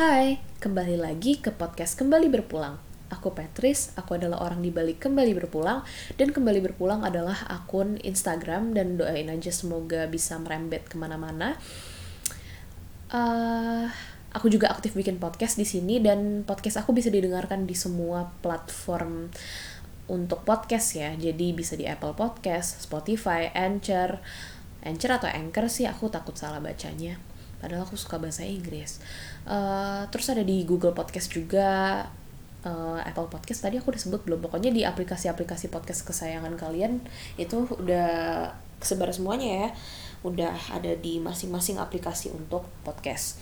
Hai, kembali lagi ke podcast Kembali Berpulang. Aku Petris, aku adalah orang di balik Kembali Berpulang, dan Kembali Berpulang adalah akun Instagram, dan doain aja semoga bisa merembet ke mana-mana. Uh, aku juga aktif bikin podcast di sini, dan podcast aku bisa didengarkan di semua platform untuk podcast ya. Jadi bisa di Apple Podcast, Spotify, Anchor, Anchor atau Anchor sih aku takut salah bacanya padahal aku suka bahasa Inggris. Uh, terus ada di Google Podcast juga. Uh, Apple Podcast tadi aku udah sebut belum. Pokoknya di aplikasi-aplikasi podcast kesayangan kalian itu udah sebar semuanya ya. Udah ada di masing-masing aplikasi untuk podcast.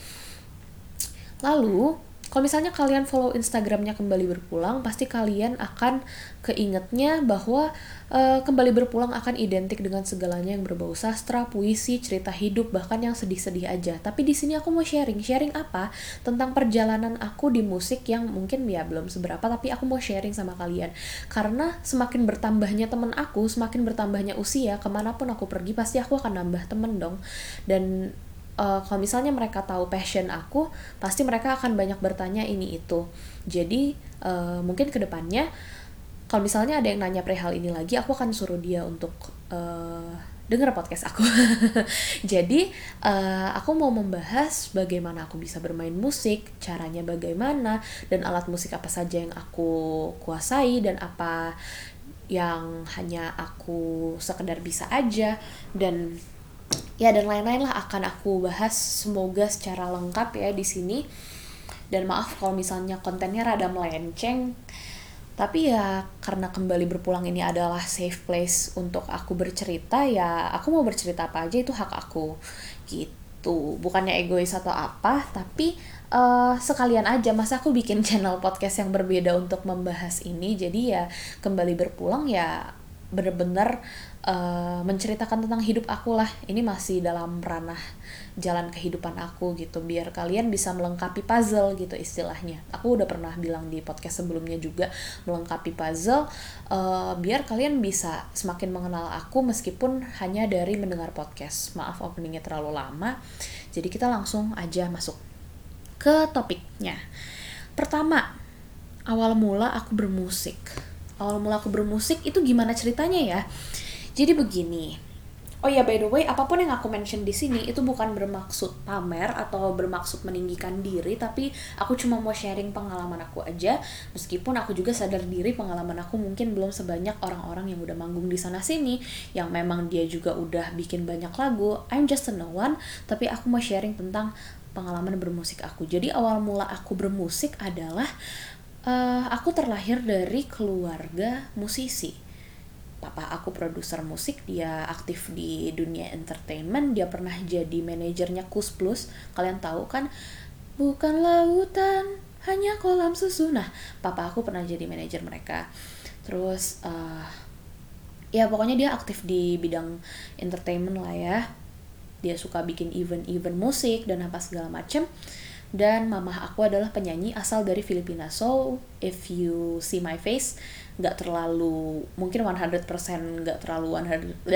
Lalu kalau misalnya kalian follow Instagramnya kembali berpulang, pasti kalian akan keingetnya bahwa uh, kembali berpulang akan identik dengan segalanya yang berbau sastra, puisi, cerita hidup, bahkan yang sedih-sedih aja. Tapi di sini aku mau sharing, sharing apa tentang perjalanan aku di musik yang mungkin ya belum seberapa, tapi aku mau sharing sama kalian. Karena semakin bertambahnya temen aku, semakin bertambahnya usia, ke mana pun aku pergi pasti aku akan nambah temen dong. Dan uh, kalau misalnya mereka tahu passion aku pasti mereka akan banyak bertanya ini itu. Jadi uh, mungkin ke depannya kalau misalnya ada yang nanya perihal ini lagi aku akan suruh dia untuk uh, denger podcast aku. Jadi uh, aku mau membahas bagaimana aku bisa bermain musik caranya bagaimana dan alat musik apa saja yang aku kuasai dan apa yang hanya aku sekedar bisa aja dan ya dan lain-lain lah akan aku bahas. Semoga secara lengkap ya di sini. Dan maaf kalau misalnya kontennya rada melenceng. Tapi ya karena kembali berpulang ini adalah safe place untuk aku bercerita ya aku mau bercerita apa aja itu hak aku. Gitu. Bukannya egois atau apa tapi uh, sekalian aja. Masa aku bikin channel podcast yang berbeda untuk membahas ini? Jadi ya kembali berpulang ya bener-bener uh, menceritakan tentang hidup aku lah. Ini masih dalam ranah jalan kehidupan aku gitu biar kalian bisa melengkapi puzzle gitu istilahnya. Aku udah pernah bilang di podcast sebelumnya juga melengkapi puzzle uh, biar kalian bisa semakin mengenal aku meskipun hanya dari mendengar podcast. Maaf openingnya terlalu lama jadi kita langsung aja masuk ke topiknya. Pertama awal mula aku bermusik. Awal mula aku bermusik itu gimana ceritanya ya jadi begini Oh ya by the way, apa pun yang aku mention di sini itu bukan bermaksud pamer atau bermaksud meninggikan diri, tapi aku cuma mau sharing pengalaman aku aja. Meskipun aku juga sadar diri pengalaman aku mungkin belum sebanyak orang-orang yang udah manggung di sana sini, yang memang dia juga udah bikin banyak lagu. I'm just a no one, tapi aku mau sharing tentang pengalaman bermusik aku. Jadi awal mula aku bermusik adalah uh, aku terlahir dari keluarga musisi papa aku produser musik dia aktif di dunia entertainment dia pernah jadi manajernya Kus Plus. Kalian tahu kan? Bukan lautan hanya kolam susu. Nah papa aku pernah jadi manajer mereka. Terus uh, ya pokoknya dia aktif di bidang entertainment lah ya. Dia suka bikin event-event musik dan apa segala macem dan mama aku adalah penyanyi asal dari Filipina. So if you see my face nggak terlalu mungkin 100% nggak terlalu 100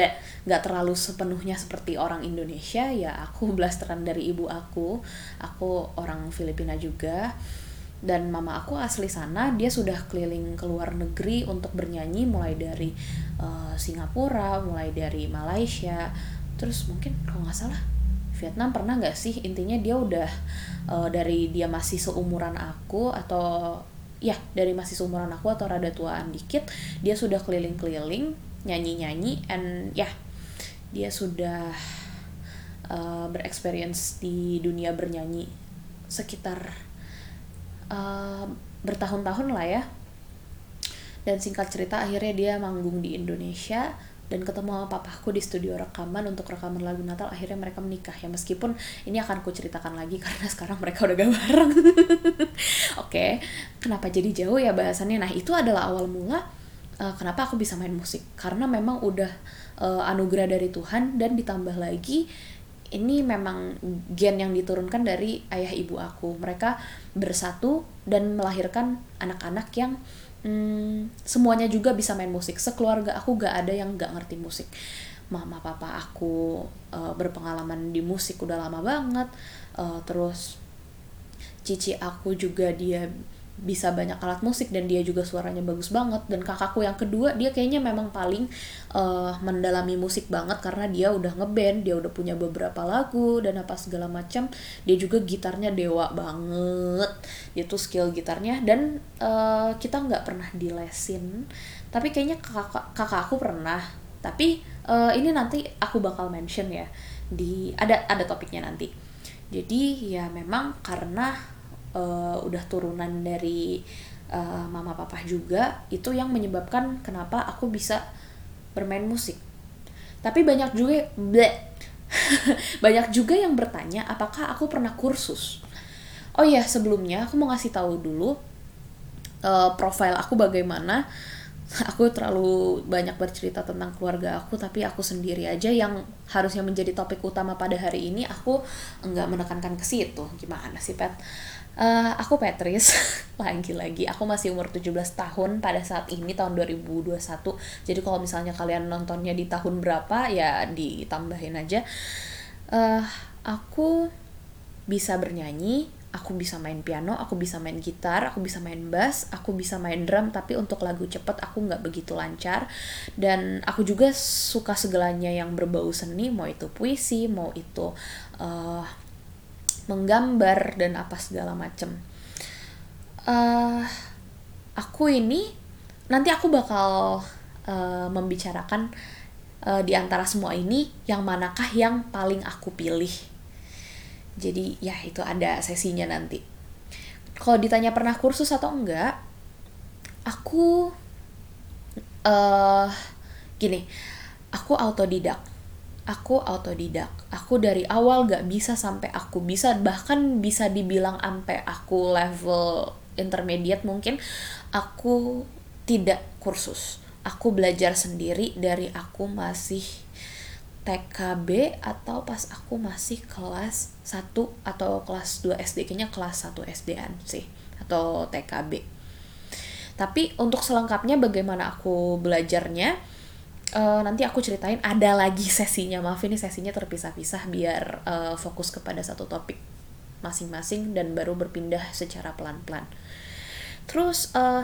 nggak terlalu sepenuhnya seperti orang Indonesia ya aku blasteran dari ibu aku. Aku orang Filipina juga. Dan mama aku asli sana dia sudah keliling ke luar negeri untuk bernyanyi mulai dari uh, Singapura mulai dari Malaysia. Terus mungkin kalau nggak salah Vietnam pernah nggak sih? Intinya dia udah uh, dari dia masih seumuran aku atau ya dari masih seumuran aku atau rada tuaan dikit dia sudah keliling-keliling nyanyi-nyanyi and ya yeah, dia sudah uh, berexperience di dunia bernyanyi sekitar uh, bertahun-tahun lah ya. Dan singkat cerita akhirnya dia manggung di Indonesia dan ketemu sama papaku di studio rekaman untuk rekaman lagu Natal akhirnya mereka menikah. Ya meskipun ini akan ku ceritakan lagi karena sekarang mereka udah gak bareng. Oke okay. kenapa jadi jauh ya bahasannya? Nah itu adalah awal mula uh, kenapa aku bisa main musik. Karena memang udah uh, anugerah dari Tuhan dan ditambah lagi ini memang gen yang diturunkan dari ayah ibu aku. Mereka bersatu dan melahirkan anak-anak yang hmm, semuanya juga bisa main musik. Sekeluarga aku gak ada yang gak ngerti musik. Mama papa aku uh, berpengalaman di musik udah lama banget. Uh, terus cici aku juga dia bisa banyak alat musik dan dia juga suaranya bagus banget. Dan kakakku yang kedua dia kayaknya memang paling uh, mendalami musik banget karena dia udah ngeband dia udah punya beberapa lagu dan apa segala macam. Dia juga gitarnya dewa banget. Dia tuh skill gitarnya dan uh, kita nggak pernah dilesin. Tapi kayaknya kakak kakak aku pernah. Tapi uh, ini nanti aku bakal mention ya. Di ada ada topiknya nanti. Jadi ya memang karena uh, udah turunan dari uh, mama papa juga itu yang menyebabkan kenapa aku bisa bermain musik. Tapi banyak juga bleh, banyak juga yang bertanya apakah aku pernah kursus? Oh iya sebelumnya aku mau ngasih tahu dulu uh, profil aku bagaimana. Aku terlalu banyak bercerita tentang keluarga aku tapi aku sendiri aja yang harusnya menjadi topik utama pada hari ini aku nggak menekankan ke situ. Gimana sih pet Uh, aku Petris, lagi-lagi aku masih umur 17 tahun pada saat ini tahun 2021. Jadi kalau misalnya kalian nontonnya di tahun berapa ya ditambahin aja. Uh, aku bisa bernyanyi, aku bisa main piano, aku bisa main gitar, aku bisa main bass, aku bisa main drum, tapi untuk lagu cepet aku nggak begitu lancar. Dan aku juga suka segalanya yang berbau seni, mau itu puisi, mau itu uh, menggambar dan apa segala macem. Uh, aku ini nanti aku bakal uh, membicarakan uh, di antara semua ini yang manakah yang paling aku pilih. Jadi ya itu ada sesinya nanti. Kalau ditanya pernah kursus atau enggak, aku uh, gini, aku autodidak aku autodidak. Aku dari awal gak bisa sampai aku bisa bahkan bisa dibilang sampai aku level intermediate mungkin aku tidak kursus. Aku belajar sendiri dari aku masih TKB atau pas aku masih kelas 1 atau kelas 2 SD kayaknya kelas 1 SDan sih atau TKB tapi untuk selengkapnya bagaimana aku belajarnya uh, nanti aku ceritain ada lagi sesinya. Maaf ini sesinya terpisah-pisah biar uh, fokus kepada satu topik masing-masing dan baru berpindah secara pelan-pelan. Terus uh,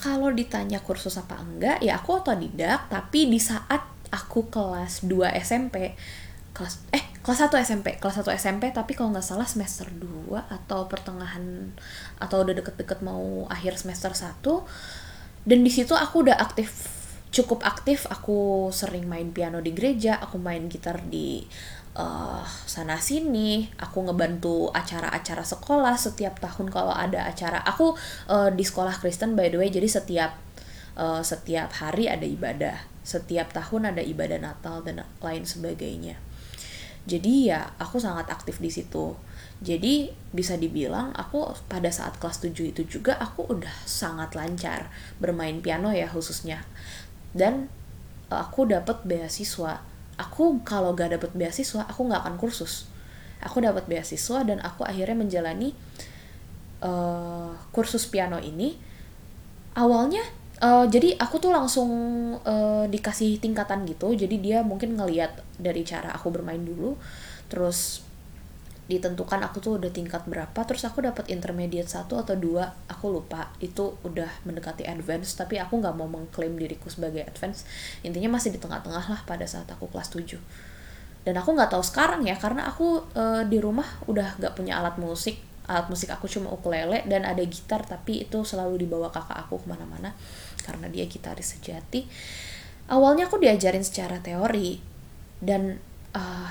kalau ditanya kursus apa enggak ya aku otodidak tapi di saat aku kelas 2 SMP kelas eh kelas 1 SMP kelas 1 SMP tapi kalau nggak salah semester 2 atau pertengahan atau udah deket-deket mau akhir semester 1 dan di situ aku udah aktif cukup aktif. Aku sering main piano di gereja aku main gitar di uh, sana sini. Aku ngebantu acara-acara sekolah setiap tahun kalau ada acara. Aku uh, di sekolah Kristen by the way. Jadi setiap uh, setiap hari ada ibadah. Setiap tahun ada ibadah Natal dan lain sebagainya. Jadi ya aku sangat aktif di situ jadi bisa dibilang aku pada saat kelas 7 itu juga aku udah sangat lancar bermain piano ya khususnya. Dan e, aku dapat beasiswa. Aku kalau gak dapet beasiswa, aku nggak akan kursus. Aku dapat beasiswa dan aku akhirnya menjalani uh, kursus piano ini. Awalnya uh, jadi aku tuh langsung uh, dikasih tingkatan gitu. Jadi dia mungkin ngeliat dari cara aku bermain dulu, terus ditentukan aku tuh udah tingkat berapa terus aku dapat intermediate satu atau dua aku lupa. Itu udah mendekati advance tapi aku nggak mau mengklaim diriku sebagai advance. Intinya masih di tengah-tengah lah pada saat aku kelas 7 dan aku nggak tahu sekarang ya karena aku e, di rumah udah nggak punya alat musik. Alat musik aku cuma ukulele dan ada gitar tapi itu selalu dibawa kakak aku ke mana-mana karena dia gitaris sejati. Awalnya aku diajarin secara teori dan uh,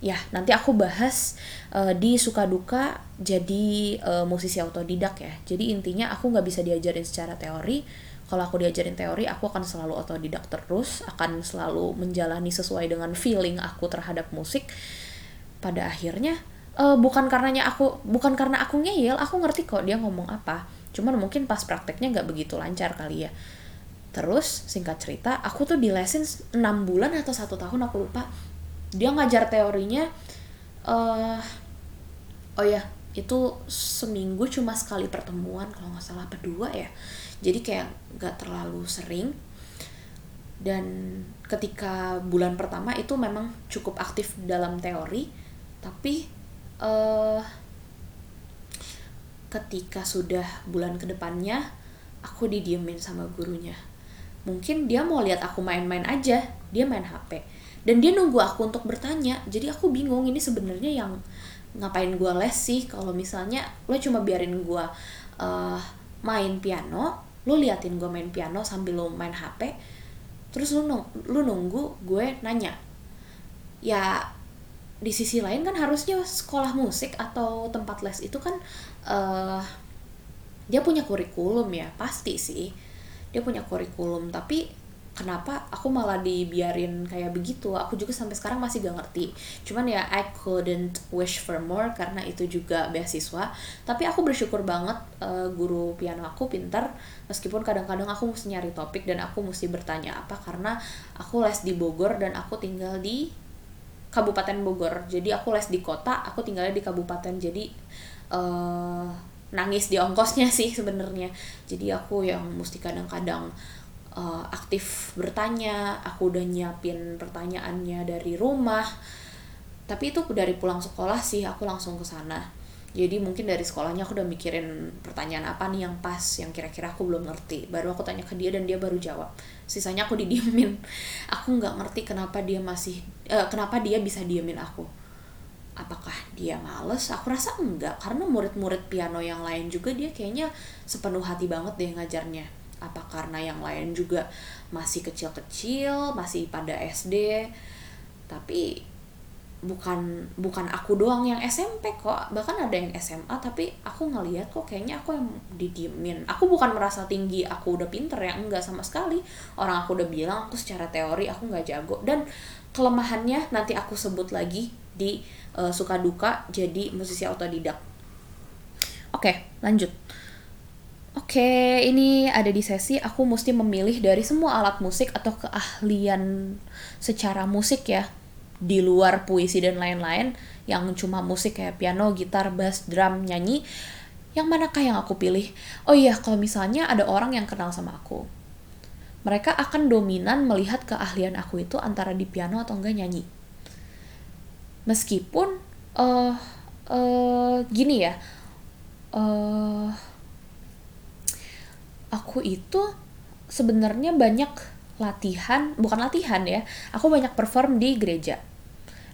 ya nanti aku bahas uh, di suka duka jadi uh, musisi autodidak ya. Jadi intinya aku nggak bisa diajarin secara teori. Kalau aku diajarin teori aku akan selalu autodidak terus akan selalu menjalani sesuai dengan feeling aku terhadap musik. Pada akhirnya uh, bukan karenanya aku bukan karena aku ngeyel aku ngerti kok dia ngomong apa. Cuman mungkin pas prakteknya nggak begitu lancar kali ya. Terus singkat cerita aku tuh di lesin 6 bulan atau satu tahun aku lupa dia ngajar teorinya uh, oh ya itu seminggu cuma sekali pertemuan kalau nggak salah berdua ya. Jadi kayak nggak terlalu sering. Dan ketika bulan pertama itu memang cukup aktif dalam teori tapi uh, ketika sudah bulan ke depannya aku didiemin sama gurunya. Mungkin dia mau lihat aku main-main aja dia main HP dan dia nunggu aku untuk bertanya. Jadi aku bingung ini sebenarnya yang ngapain gue les sih? Kalau misalnya lo cuma biarin gue uh, main piano lo liatin gue main piano sambil lo main HP terus lu nung lu nunggu gue nanya. Ya di sisi lain kan harusnya sekolah musik atau tempat les itu kan uh, dia punya kurikulum ya pasti sih. Dia punya kurikulum tapi kenapa aku malah dibiarin kayak begitu? Aku juga sampai sekarang masih gak ngerti. Cuman ya I couldn't wish for more karena itu juga beasiswa. Tapi aku bersyukur banget uh, guru piano aku pintar meskipun kadang-kadang aku mesti nyari topik dan aku mesti bertanya apa karena aku les di Bogor dan aku tinggal di Kabupaten Bogor. Jadi aku les di kota aku tinggalnya di kabupaten. Jadi uh, nangis di ongkosnya sih sebenarnya. Jadi aku yang mesti kadang-kadang uh, aktif bertanya aku udah nyiapin pertanyaannya dari rumah. Tapi itu dari pulang sekolah sih aku langsung ke sana. Jadi mungkin dari sekolahnya aku udah mikirin pertanyaan apa nih yang pas yang kira-kira aku belum ngerti. Baru aku tanya ke dia dan dia baru jawab. Sisanya aku didiemin. Aku nggak ngerti kenapa dia masih uh, kenapa dia bisa diemin aku. Apakah dia males? Aku rasa enggak. Karena murid-murid piano yang lain juga dia kayaknya sepenuh hati banget deh ngajarnya apa karena yang lain juga masih kecil-kecil masih pada SD tapi bukan bukan aku doang yang SMP kok. Bahkan ada yang SMA tapi aku ngeliat kok kayaknya aku yang didiemin. Aku bukan merasa tinggi aku udah pinter ya. Enggak sama sekali. Orang aku udah bilang aku secara teori aku nggak jago. Dan kelemahannya nanti aku sebut lagi di uh, suka duka jadi musisi otodidak oke lanjut Oke, ini ada di sesi aku mesti memilih dari semua alat musik atau keahlian secara musik ya. Di luar puisi dan lain-lain yang cuma musik kayak piano, gitar, bass, drum, nyanyi. Yang manakah yang aku pilih? Oh iya, kalau misalnya ada orang yang kenal sama aku. Mereka akan dominan melihat keahlian aku itu antara di piano atau enggak nyanyi. Meskipun uh, uh, gini ya. Uh, aku itu sebenarnya banyak latihan, bukan latihan ya. Aku banyak perform di gereja.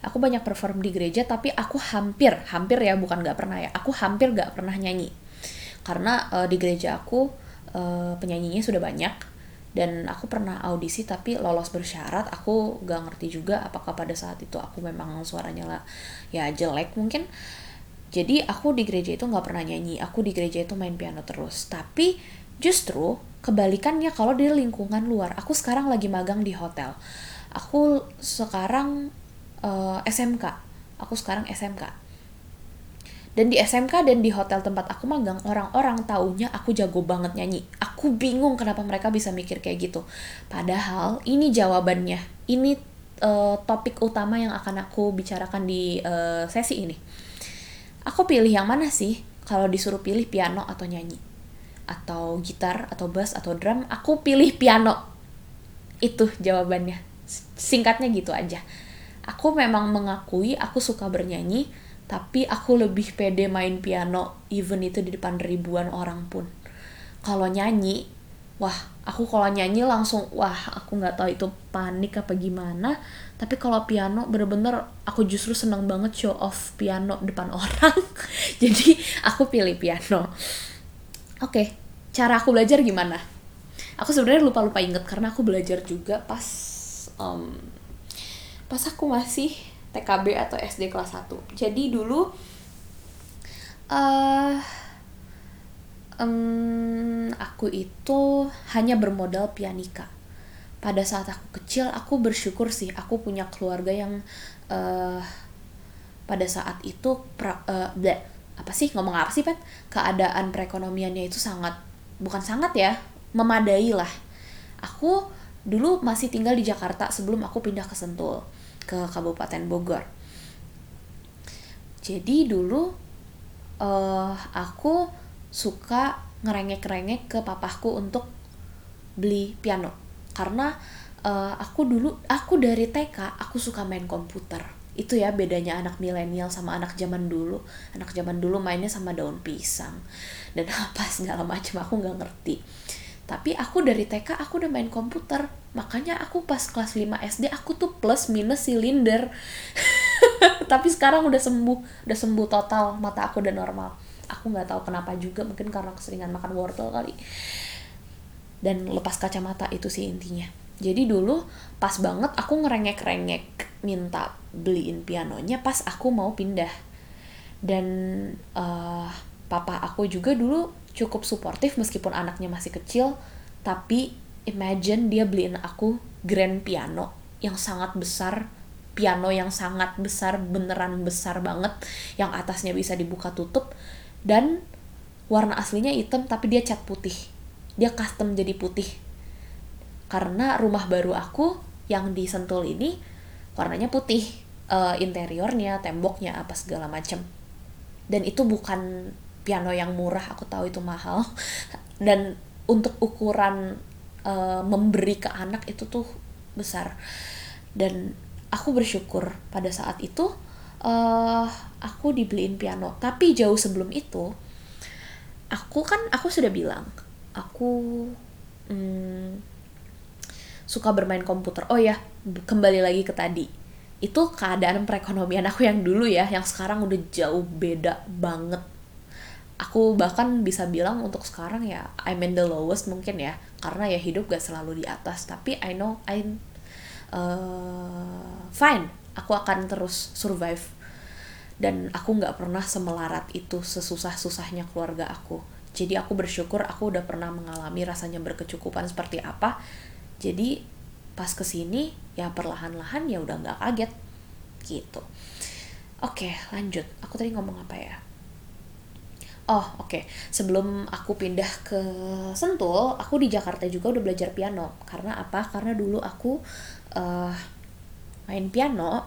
Aku banyak perform di gereja, tapi aku hampir, hampir ya, bukan gak pernah ya. Aku hampir gak pernah nyanyi. Karena uh, di gereja aku uh, penyanyinya sudah banyak dan aku pernah audisi tapi lolos bersyarat aku gak ngerti juga apakah pada saat itu aku memang suaranya lah ya jelek mungkin jadi aku di gereja itu nggak pernah nyanyi aku di gereja itu main piano terus tapi Justru kebalikannya kalau di lingkungan luar. Aku sekarang lagi magang di hotel. Aku sekarang uh, eh, SMK. Aku sekarang SMK. Dan di SMK dan di hotel tempat aku magang, orang-orang taunya aku jago banget nyanyi. Aku bingung kenapa mereka bisa mikir kayak gitu. Padahal ini jawabannya. Ini uh, topik utama yang akan aku bicarakan di uh, sesi ini. Aku pilih yang mana sih kalau disuruh pilih piano atau nyanyi? Atau gitar atau bass atau drum aku pilih piano. Itu jawabannya. Singkatnya gitu aja. Aku memang mengakui aku suka bernyanyi tapi aku lebih pede main piano even itu di depan ribuan orang pun. Kalau nyanyi wah aku kalau nyanyi langsung wah aku nggak tahu itu panik apa gimana. Tapi kalau piano bener-bener aku justru seneng banget show off piano depan orang. Jadi aku pilih piano oke okay, cara aku belajar gimana? Aku sebenarnya lupa lupa inget karena aku belajar juga pas um, pas aku masih TKB atau SD kelas 1 jadi dulu uh, um, aku itu hanya bermodal pianika. Pada saat aku kecil aku bersyukur sih aku punya keluarga yang uh, pada saat itu pra, uh, bleh, apa sih ngomong apa sih pet keadaan perekonomiannya itu sangat bukan sangat ya memadai lah. Aku dulu masih tinggal di Jakarta sebelum aku pindah ke Sentul ke Kabupaten Bogor. Jadi dulu uh, aku suka ngerengek-rengek ke papahku untuk beli piano. Karena uh, aku dulu aku dari TK aku suka main komputer itu ya bedanya anak milenial sama anak zaman dulu. Anak zaman dulu mainnya sama daun pisang dan apa segala macam aku nggak ngerti. Tapi aku dari TK aku udah main komputer. Makanya aku pas kelas 5 SD aku tuh plus minus silinder. Tapi sekarang udah sembuh udah sembuh total. Mata aku udah normal. Aku nggak tahu kenapa juga mungkin karena keseringan makan wortel kali. Dan lepas kacamata itu sih intinya jadi dulu pas banget aku ngerengek-rengek minta beliin pianonya pas aku mau pindah. Dan uh, papa aku juga dulu cukup suportif meskipun anaknya masih kecil tapi imagine dia beliin aku grand piano yang sangat besar piano yang sangat besar beneran besar banget yang atasnya bisa dibuka tutup dan warna aslinya hitam tapi dia cat putih. Dia custom jadi putih karena rumah baru aku yang di Sentul ini warnanya putih uh, interiornya temboknya apa segala macam dan itu bukan piano yang murah aku tahu itu mahal. Dan untuk ukuran uh, memberi ke anak itu tuh besar. Dan aku bersyukur pada saat itu uh, aku dibeliin piano. Tapi jauh sebelum itu aku kan aku sudah bilang aku hmm, suka bermain komputer. Oh ya kembali lagi ke tadi. Itu keadaan perekonomian aku yang dulu ya yang sekarang udah jauh beda banget. Aku bahkan bisa bilang untuk sekarang ya I'm in the lowest mungkin ya karena ya hidup gak selalu di atas. Tapi I know I'm uh, fine. Aku akan terus survive. Dan aku nggak pernah semelarat itu sesusah-susahnya keluarga aku. Jadi aku bersyukur aku udah pernah mengalami rasanya berkecukupan seperti apa jadi pas ke sini ya perlahan-lahan ya udah nggak kaget gitu oke lanjut aku tadi ngomong apa ya Oh oke, sebelum aku pindah ke Sentul, aku di Jakarta juga udah belajar piano. Karena apa? Karena dulu aku uh, main piano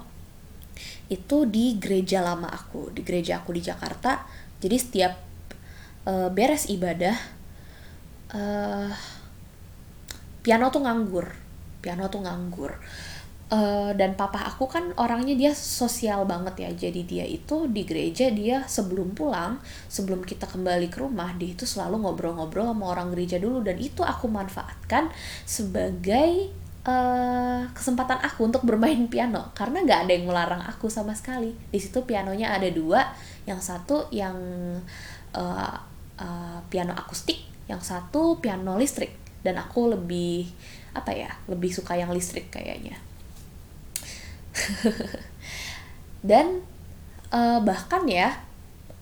itu di gereja lama aku, di gereja aku di Jakarta. Jadi setiap uh, beres ibadah, uh, piano tuh nganggur, piano tuh nganggur. Uh, dan papa aku kan orangnya dia sosial banget ya. Jadi dia itu di gereja dia sebelum pulang sebelum kita kembali ke rumah dia itu selalu ngobrol-ngobrol sama orang gereja dulu. Dan itu aku manfaatkan sebagai uh, kesempatan aku untuk bermain piano. Karena nggak ada yang melarang aku sama sekali. Di situ pianonya ada dua. Yang satu yang uh, uh, piano akustik yang satu piano listrik dan aku lebih apa ya lebih suka yang listrik kayaknya. Dan uh, bahkan ya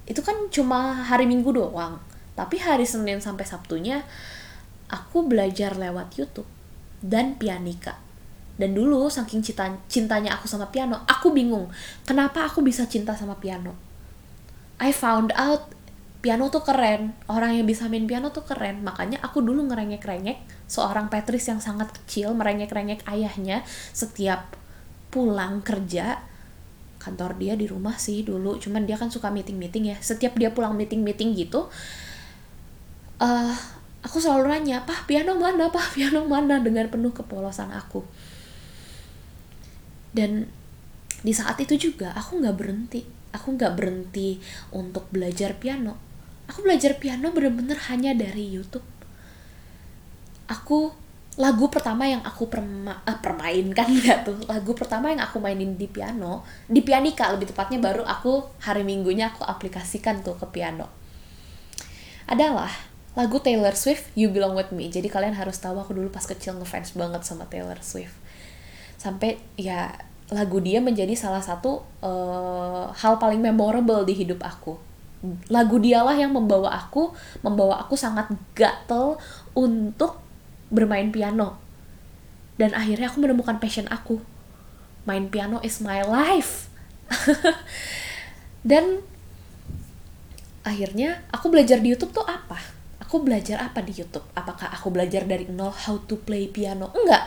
itu kan cuma hari minggu doang. Tapi hari senin sampai sabtunya aku belajar lewat YouTube dan pianika. Dan dulu saking cinta cintanya aku sama piano aku bingung kenapa aku bisa cinta sama piano? I found out piano tuh keren. Orang yang bisa main piano tuh keren. Makanya aku dulu ngerengek-rengek seorang Petris yang sangat kecil merengek-rengek ayahnya setiap pulang kerja. Kantor dia di rumah sih dulu cuman dia kan suka meeting meeting ya. Setiap dia pulang meeting meeting gitu uh, aku selalu nanya pah piano mana? Pah piano mana? Dengan penuh kepolosan aku. Dan di saat itu juga aku nggak berhenti. Aku nggak berhenti untuk belajar piano aku belajar piano bener-bener hanya dari YouTube. Aku lagu pertama yang aku perma uh, permainkan ya tuh. Lagu pertama yang aku mainin di piano di pianika lebih tepatnya baru aku hari minggunya aku aplikasikan tuh ke piano. Adalah lagu Taylor Swift You Belong With Me. Jadi kalian harus tahu aku dulu pas kecil ngefans banget sama Taylor Swift. Sampai ya lagu dia menjadi salah satu uh, hal paling memorable di hidup aku lagu dialah yang membawa aku membawa aku sangat gatel untuk bermain piano. Dan akhirnya aku menemukan passion aku. Main piano is my life. Dan akhirnya aku belajar di YouTube tuh apa? Aku belajar apa di YouTube? Apakah aku belajar dari nol how to play piano? Enggak.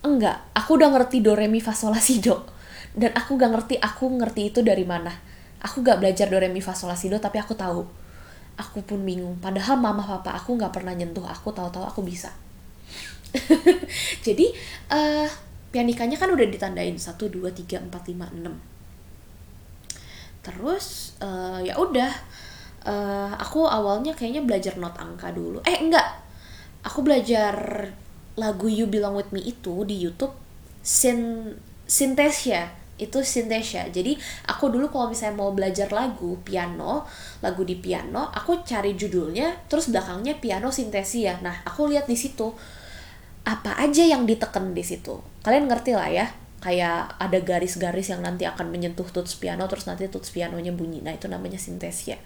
Enggak. Aku udah ngerti do re mi fa sol la si do. Dan aku gak ngerti aku ngerti itu dari mana. Aku gak belajar do re mi fa sol la si do tapi aku tahu. Aku pun bingung. Padahal mama papa aku nggak pernah nyentuh. Aku tahu-tahu aku bisa. Jadi uh, pianikanya kan udah ditandain. 1 2 3 4 5 6 terus uh, ya udah. Uh, aku awalnya kayaknya belajar not angka dulu. Eh enggak. Aku belajar lagu You Belong With Me itu di YouTube Sin Synthesia itu Synthesia jadi aku dulu kalau misalnya mau belajar lagu piano lagu di piano aku cari judulnya terus belakangnya piano Synthesia nah aku lihat di situ apa aja yang diteken di situ? Kalian ngerti lah ya kayak ada garis-garis yang nanti akan menyentuh tuts piano terus nanti tuts pianonya bunyi. Nah itu namanya sintesia.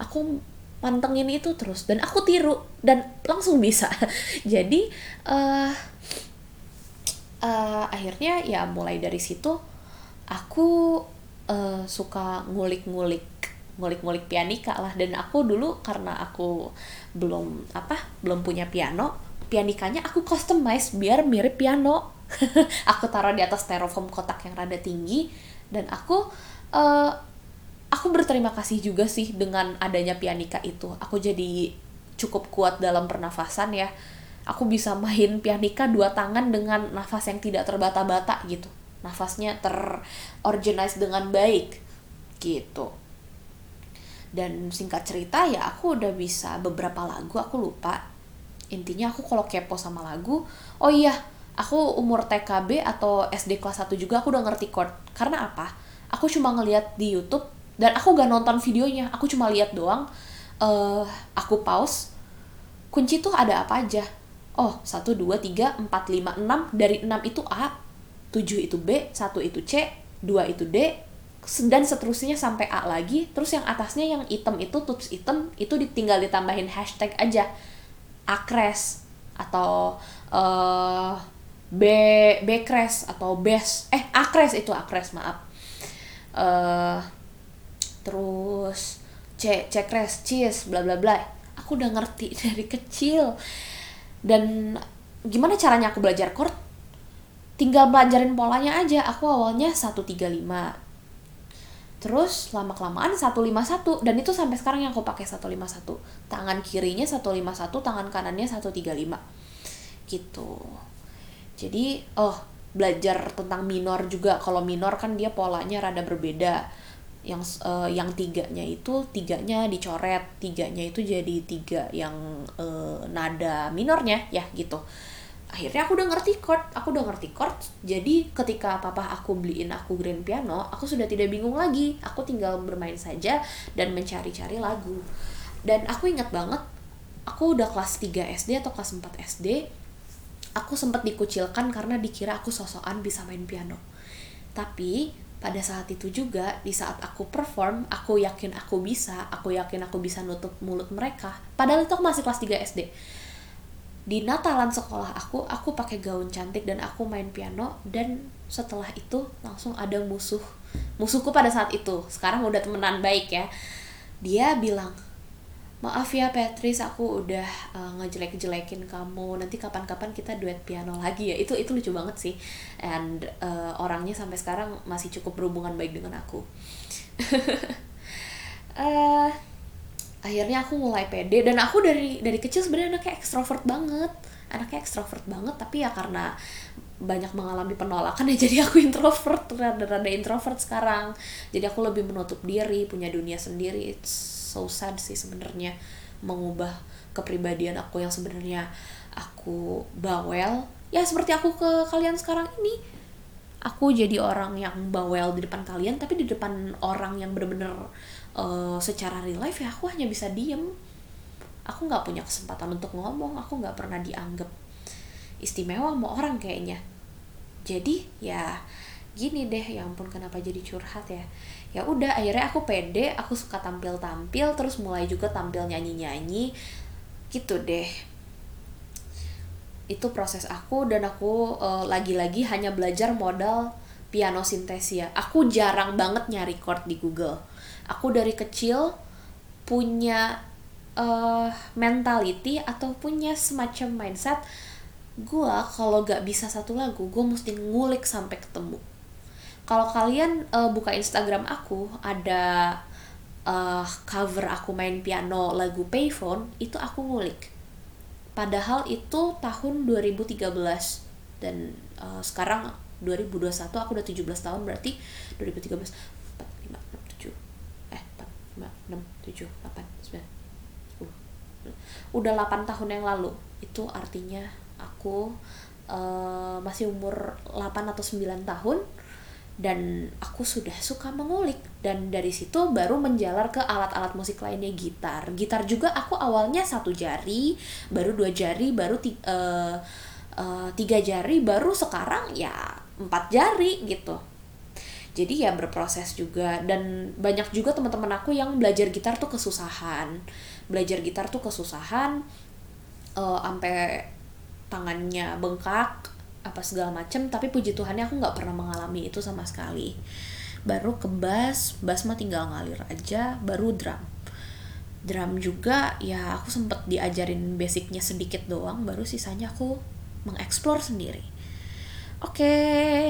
Aku pantengin itu terus dan aku tiru dan langsung bisa. Jadi uh, uh, akhirnya ya mulai dari situ aku uh, suka ngulik-ngulik ngulik-ngulik pianika lah. Dan aku dulu karena aku belum apa belum punya piano pianikanya aku customize biar mirip piano. Aku taruh di atas styrofoam kotak yang rada tinggi. Dan aku uh, aku berterima kasih juga sih dengan adanya pianika itu. Aku jadi cukup kuat dalam pernafasan ya. Aku bisa main pianika dua tangan dengan nafas yang tidak terbata-bata gitu nafasnya terorganize dengan baik gitu. Dan singkat cerita ya aku udah bisa beberapa lagu aku lupa. Intinya aku kalau kepo sama lagu oh iya aku umur TKB atau SD kelas 1 juga aku udah ngerti chord. Karena apa? Aku cuma ngeliat di YouTube dan aku gak nonton videonya aku cuma lihat doang. Uh, aku pause kunci tuh ada apa aja? Oh 1, 2, 3, 4, 5, 6 dari 6 itu A 7 itu B 1 itu C 2 itu D dan seterusnya sampai A lagi. Terus yang atasnya yang item itu tuts item itu ditinggal ditambahin hashtag aja. Akres atau uh, B B crash atau best eh akres itu akres maaf. Uh, terus C C crash cheese bla bla bla. Aku udah ngerti dari kecil. Dan gimana caranya aku belajar chord tinggal belajarin polanya aja. Aku awalnya 135 terus lama kelamaan 151 dan itu sampai sekarang yang aku pakai 151 tangan kirinya 151 tangan kanannya 135 gitu. Jadi oh belajar tentang minor juga. Kalau minor kan dia polanya rada berbeda. Yang uh, yang tiganya itu tiganya dicoret tiganya itu jadi tiga yang uh, nada minornya ya gitu akhirnya aku udah ngerti chord aku udah ngerti chord jadi ketika papa aku beliin aku grand piano aku sudah tidak bingung lagi. Aku tinggal bermain saja dan mencari-cari lagu. Dan aku ingat banget aku udah kelas 3 SD atau kelas 4 SD aku sempat dikucilkan karena dikira aku sosokan bisa main piano. Tapi pada saat itu juga di saat aku perform aku yakin aku bisa aku yakin aku bisa nutup mulut mereka. Padahal itu aku masih kelas 3 SD di Natalan sekolah aku aku pakai gaun cantik dan aku main piano dan setelah itu langsung ada musuh musuhku pada saat itu. Sekarang udah temenan baik ya. Dia bilang maaf ya Patrice aku udah uh, ngejelek-jelekin kamu. Nanti kapan-kapan kita duet piano lagi ya. Itu itu lucu banget sih. And uh, orangnya sampai sekarang masih cukup berhubungan baik dengan aku. Uh, akhirnya aku mulai pede dan aku dari dari kecil sebenarnya anaknya ekstrovert banget. Anaknya ekstrovert banget tapi ya karena banyak mengalami penolakan ya jadi aku introvert rada-rada introvert sekarang. Jadi aku lebih menutup diri punya dunia sendiri. It's so sad sih sebenarnya mengubah kepribadian aku yang sebenarnya aku bawel. Ya seperti aku ke kalian sekarang ini aku jadi orang yang bawel di depan kalian tapi di depan orang yang bener-bener uh, secara real life ya aku hanya bisa diem. Aku nggak punya kesempatan untuk ngomong aku nggak pernah dianggap istimewa sama orang kayaknya. Jadi ya gini deh ya ampun kenapa jadi curhat ya? Ya udah akhirnya aku pede aku suka tampil tampil terus mulai juga tampil nyanyi nyanyi gitu deh itu proses aku dan aku eh, lagi-lagi hanya belajar modal piano sintesia. Aku jarang banget nyari chord di Google. Aku dari kecil punya uh, mentality atau punya semacam mindset gue kalau gak bisa satu lagu gue mesti ngulik sampai ketemu. Kalau kalian uh, buka Instagram aku ada uh, cover aku main piano lagu Payphone itu aku ngulik padahal itu tahun 2013 dan uh, sekarang 2021 aku udah 17 tahun berarti 2013 4, 5, 6, 7 eh 4, 5, 6, 7, 8, 9 10 udah 8 tahun yang lalu. Itu artinya aku uh, masih umur 8 atau 9 tahun dan aku sudah suka mengulik. Dan dari situ baru menjalar ke alat-alat musik lainnya gitar. Gitar juga aku awalnya satu jari baru dua jari baru ti uh, uh, tiga jari baru sekarang ya empat jari gitu. Jadi ya berproses juga. Dan banyak juga teman-teman aku yang belajar gitar tuh kesusahan. Belajar gitar tuh kesusahan uh, sampai tangannya bengkak apa segala macem tapi puji Tuhannya aku nggak pernah mengalami itu sama sekali. Baru ke bass bass mah tinggal ngalir aja baru drum. Drum juga ya aku sempet diajarin basicnya sedikit doang baru sisanya aku mengeksplor sendiri. Oke. Okay.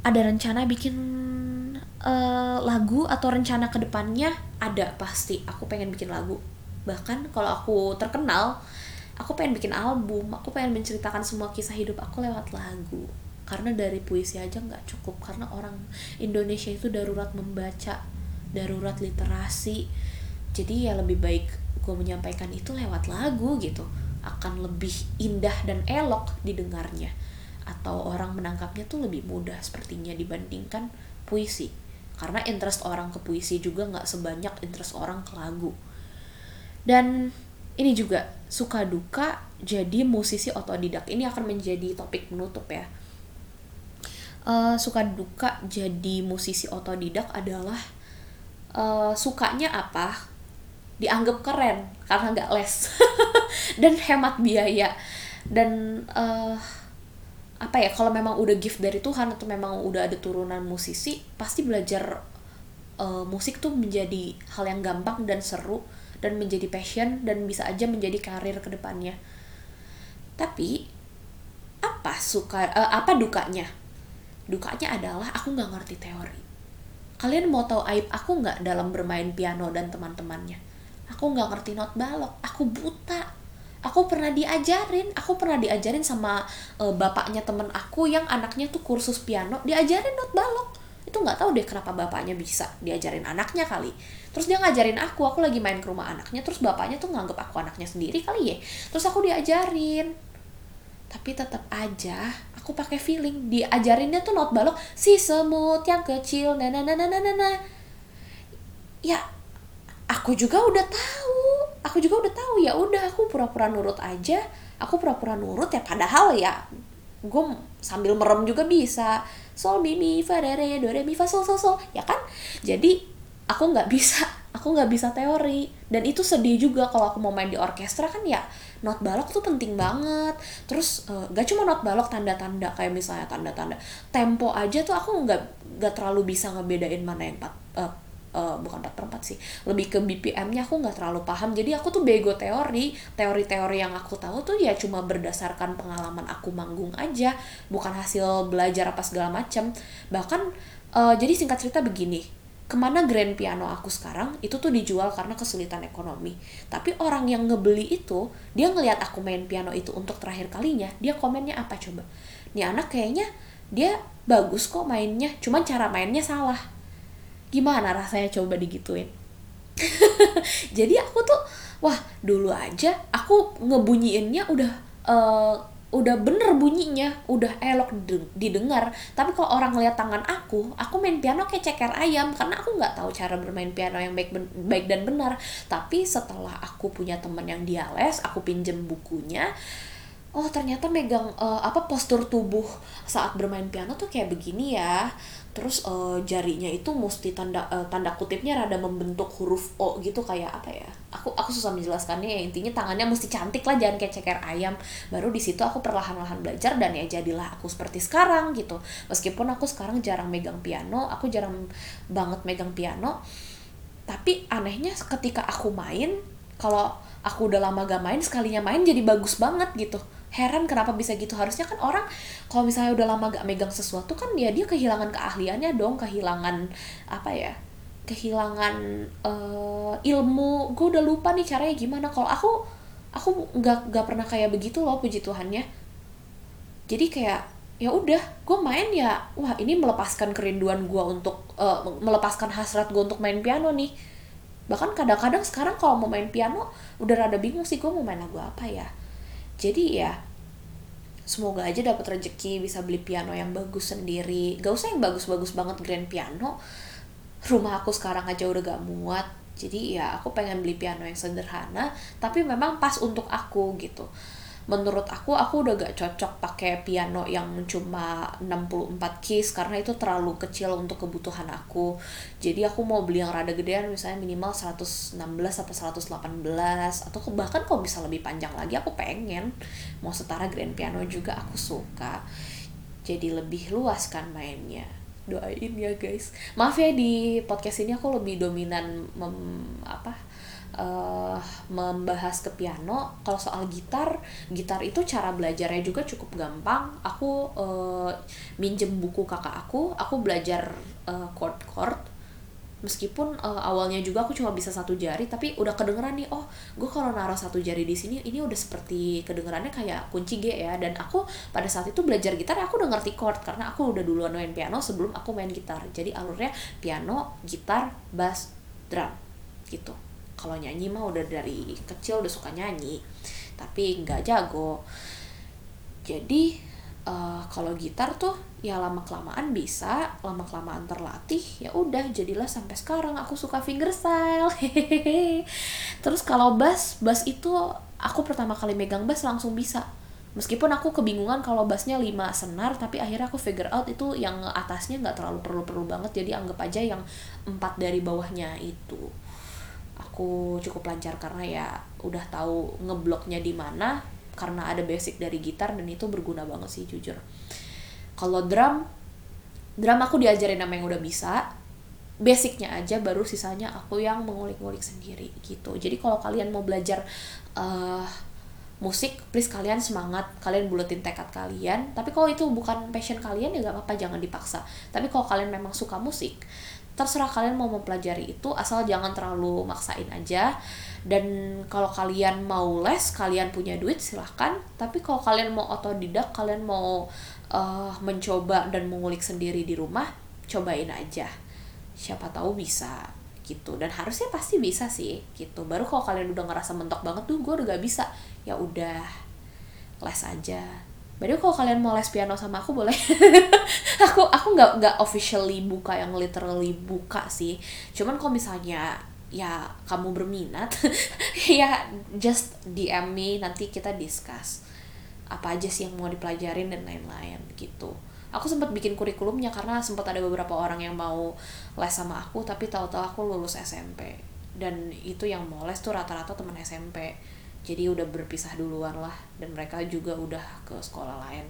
ada rencana bikin uh, lagu atau rencana ke depannya ada pasti. Aku pengen bikin lagu. Bahkan kalau aku terkenal aku pengen bikin album aku pengen menceritakan semua kisah hidup aku lewat lagu. Karena dari puisi aja nggak cukup karena orang Indonesia itu darurat membaca darurat literasi. Jadi ya lebih baik gue menyampaikan itu lewat lagu gitu. Akan lebih indah dan elok didengarnya. Atau orang menangkapnya tuh lebih mudah sepertinya dibandingkan puisi. Karena interest orang ke puisi juga nggak sebanyak interest orang ke lagu. Dan ini juga suka duka jadi musisi otodidak. Ini akan menjadi topik menutup ya. Uh, suka duka jadi musisi otodidak adalah uh, sukanya apa? Dianggap keren karena nggak les. Dan hemat biaya. Dan uh, apa ya kalau memang udah gift dari Tuhan atau memang udah ada turunan musisi pasti belajar uh, musik tuh menjadi hal yang gampang dan seru dan menjadi passion dan bisa aja menjadi karir ke depannya tapi apa suka uh, apa dukanya? Dukanya adalah aku nggak ngerti teori. Kalian mau tahu aib aku nggak dalam bermain piano dan teman-temannya? Aku nggak ngerti not balok. Aku buta. Aku pernah diajarin. Aku pernah diajarin sama uh, bapaknya temen aku yang anaknya tuh kursus piano. Diajarin not balok itu nggak tahu deh kenapa bapaknya bisa diajarin anaknya kali. Terus dia ngajarin aku aku lagi main ke rumah anaknya terus bapaknya tuh nganggep aku anaknya sendiri kali ya. Terus aku diajarin. Tapi tetap aja aku pakai feeling diajarinnya tuh not balok si semut yang kecil nah nah nah nah nah nah ya aku juga udah tahu. Aku juga udah tahu ya udah aku pura-pura nurut aja. Aku pura-pura nurut ya padahal ya gue sambil merem juga bisa sol mi mi fa re re do re mi fa sol sol sol. Ya kan? Jadi aku nggak bisa aku nggak bisa teori. Dan itu sedih juga kalau aku mau main di orkestra kan ya not balok tuh penting banget. Terus uh, gak cuma not balok tanda-tanda kayak misalnya tanda-tanda. Tempo aja tuh aku nggak nggak terlalu bisa ngebedain mana yang empat uh, uh, bukan 4 per 4 sih lebih ke BPM-nya aku nggak terlalu paham. Jadi aku tuh bego teori teori-teori yang aku tahu tuh ya cuma berdasarkan pengalaman aku manggung aja bukan hasil belajar apa segala macam bahkan uh, jadi singkat cerita begini ke mana grand piano aku sekarang itu tuh dijual karena kesulitan ekonomi. Tapi orang yang ngebeli itu dia ngelihat aku main piano itu untuk terakhir kalinya dia komennya apa coba? Nih anak kayaknya dia bagus kok mainnya cuman cara mainnya salah gimana rasanya coba digituin? Jadi aku tuh wah dulu aja aku ngebunyiinnya udah uh, udah bener bunyinya udah elok didengar. Tapi kalau orang lihat tangan aku aku main piano kayak ceker ayam. Karena aku nggak tahu cara bermain piano yang baik baik dan benar. Tapi setelah aku punya temen yang dia les aku pinjem bukunya oh ternyata megang uh, apa postur tubuh saat bermain piano tuh kayak begini ya terus uh, jarinya itu mesti tanda uh, tanda kutipnya rada membentuk huruf O gitu kayak apa ya? Aku aku susah menjelaskannya ya intinya tangannya mesti cantik lah jangan kayak ceker ayam. Baru di situ aku perlahan-lahan belajar dan ya jadilah aku seperti sekarang gitu. Meskipun aku sekarang jarang megang piano aku jarang banget megang piano tapi anehnya ketika aku main kalau aku udah lama gak main sekalinya main jadi bagus banget gitu heran kenapa bisa gitu. Harusnya kan orang kalau misalnya udah lama gak megang sesuatu kan ya dia kehilangan keahliannya dong kehilangan apa ya kehilangan uh, ilmu. Gue udah lupa nih caranya gimana. Kalau aku aku nggak nggak pernah kayak begitu loh puji tuhannya. Jadi kayak ya udah gue main ya wah ini melepaskan kerinduan gue untuk uh, melepaskan hasrat gue untuk main piano nih. Bahkan kadang-kadang sekarang kalau mau main piano udah rada bingung sih gue mau main lagu apa ya jadi ya semoga aja dapat rezeki bisa beli piano yang bagus sendiri. Gak usah yang bagus-bagus banget grand piano. Rumah aku sekarang aja udah gak muat. Jadi ya aku pengen beli piano yang sederhana tapi memang pas untuk aku gitu menurut aku aku udah gak cocok pakai piano yang cuma 64 keys karena itu terlalu kecil untuk kebutuhan aku. Jadi aku mau beli yang rada gedean misalnya minimal 116 atau 118 atau bahkan kalau bisa lebih panjang lagi aku pengen mau setara grand piano juga aku suka. Jadi lebih luas kan mainnya. Doain ya guys. Maaf ya di podcast ini aku lebih dominan mem, apa uh, membahas ke piano. Kalau soal gitar gitar itu cara belajarnya juga cukup gampang. Aku uh, minjem buku kakak aku. Aku belajar uh, chord chord meskipun uh, awalnya juga aku cuma bisa satu jari tapi udah kedengeran nih oh gue kalau naruh satu jari di sini ini udah seperti kedengerannya kayak kunci G ya. Dan aku pada saat itu belajar gitar aku udah ngerti chord karena aku udah duluan main piano sebelum aku main gitar. Jadi alurnya piano gitar bass drum gitu kalau nyanyi mah udah dari kecil udah suka nyanyi tapi nggak jago. Jadi uh, kalau gitar tuh ya lama kelamaan bisa lama kelamaan terlatih ya udah jadilah sampai sekarang aku suka fingerstyle terus kalau bass bass itu aku pertama kali megang bass langsung bisa. Meskipun aku kebingungan kalau bassnya 5 senar tapi akhirnya aku figure out itu yang atasnya nggak terlalu perlu-perlu banget jadi anggap aja yang empat dari bawahnya itu aku cukup lancar karena ya udah tahu ngebloknya di mana karena ada basic dari gitar dan itu berguna banget sih jujur. Kalau drum drum aku diajarin nama yang udah bisa. Basicnya aja baru sisanya aku yang mengulik-ngulik sendiri gitu. Jadi kalau kalian mau belajar uh, musik please kalian semangat. Kalian buletin tekad kalian. Tapi kalau itu bukan passion kalian ya gak apa-apa jangan dipaksa. Tapi kalau kalian memang suka musik terserah kalian mau mempelajari itu asal jangan terlalu maksain aja. Dan kalau kalian mau les kalian punya duit silahkan. Tapi kalau kalian mau otodidak kalian mau uh, mencoba dan mengulik sendiri di rumah cobain aja. Siapa tahu bisa gitu. Dan harusnya pasti bisa sih gitu. Baru kalau kalian udah ngerasa mentok banget tuh gue udah gak bisa. Ya udah les aja Baru kalau kalian mau les piano sama aku boleh. aku aku nggak nggak officially buka yang literally buka sih. Cuman kalau misalnya ya kamu berminat, ya just DM me nanti kita discuss apa aja sih yang mau dipelajarin dan lain-lain gitu. Aku sempat bikin kurikulumnya karena sempat ada beberapa orang yang mau les sama aku tapi tahu-tahu aku lulus SMP dan itu yang mau les tuh rata-rata teman SMP jadi udah berpisah duluan lah dan mereka juga udah ke sekolah lain.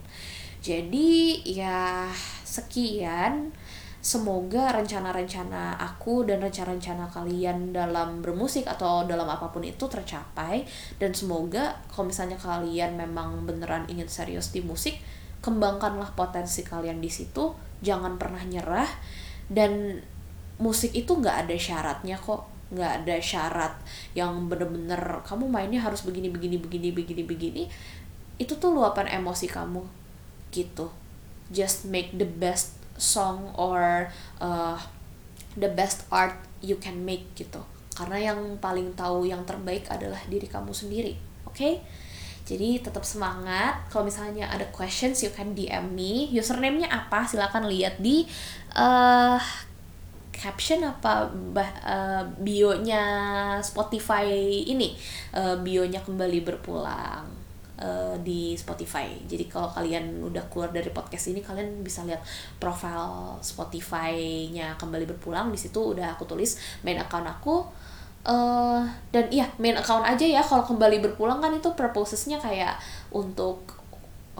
Jadi ya sekian. Semoga rencana-rencana aku dan rencana-rencana kalian dalam bermusik atau dalam apa pun itu tercapai. Dan semoga kalau misalnya kalian memang beneran ingin serius di musik kembangkanlah potensi kalian di situ. Jangan pernah nyerah. Dan musik itu nggak ada syaratnya kok nggak ada syarat yang bener-bener kamu mainnya harus begini begini begini begini begini itu tuh luapan emosi kamu gitu. Just make the best song or uh, the best art you can make gitu. Karena yang paling tahu yang terbaik adalah diri kamu sendiri oke? Okay? jadi tetap semangat. Kalau misalnya ada questions you can DM me. Username-nya apa? Silahkan lihat di uh, caption apa bah, uh, bionya Spotify ini? Uh, bionya kembali berpulang uh, di Spotify. Jadi kalau kalian udah keluar dari podcast ini kalian bisa lihat profile Spotify-nya kembali berpulang. Di situ udah aku tulis main account aku. Uh, dan iya main account aja ya. Kalau kembali berpulang kan itu purposesnya kayak untuk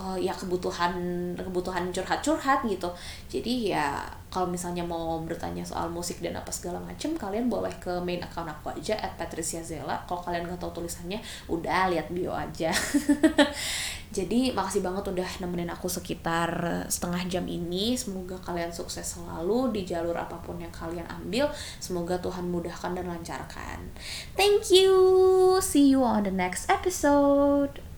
uh, ya kebutuhan kebutuhan curhat-curhat gitu. Jadi ya kalau misalnya mau bertanya soal musik dan apa segala macem kalian boleh ke main account aku aja at Patricia Zella kalau kalian nggak tahu tulisannya udah lihat bio aja. Jadi makasih banget udah nemenin aku sekitar setengah jam ini. Semoga kalian sukses selalu di jalur apa pun yang kalian ambil. Semoga Tuhan mudahkan dan lancarkan. Thank you. See you on the next episode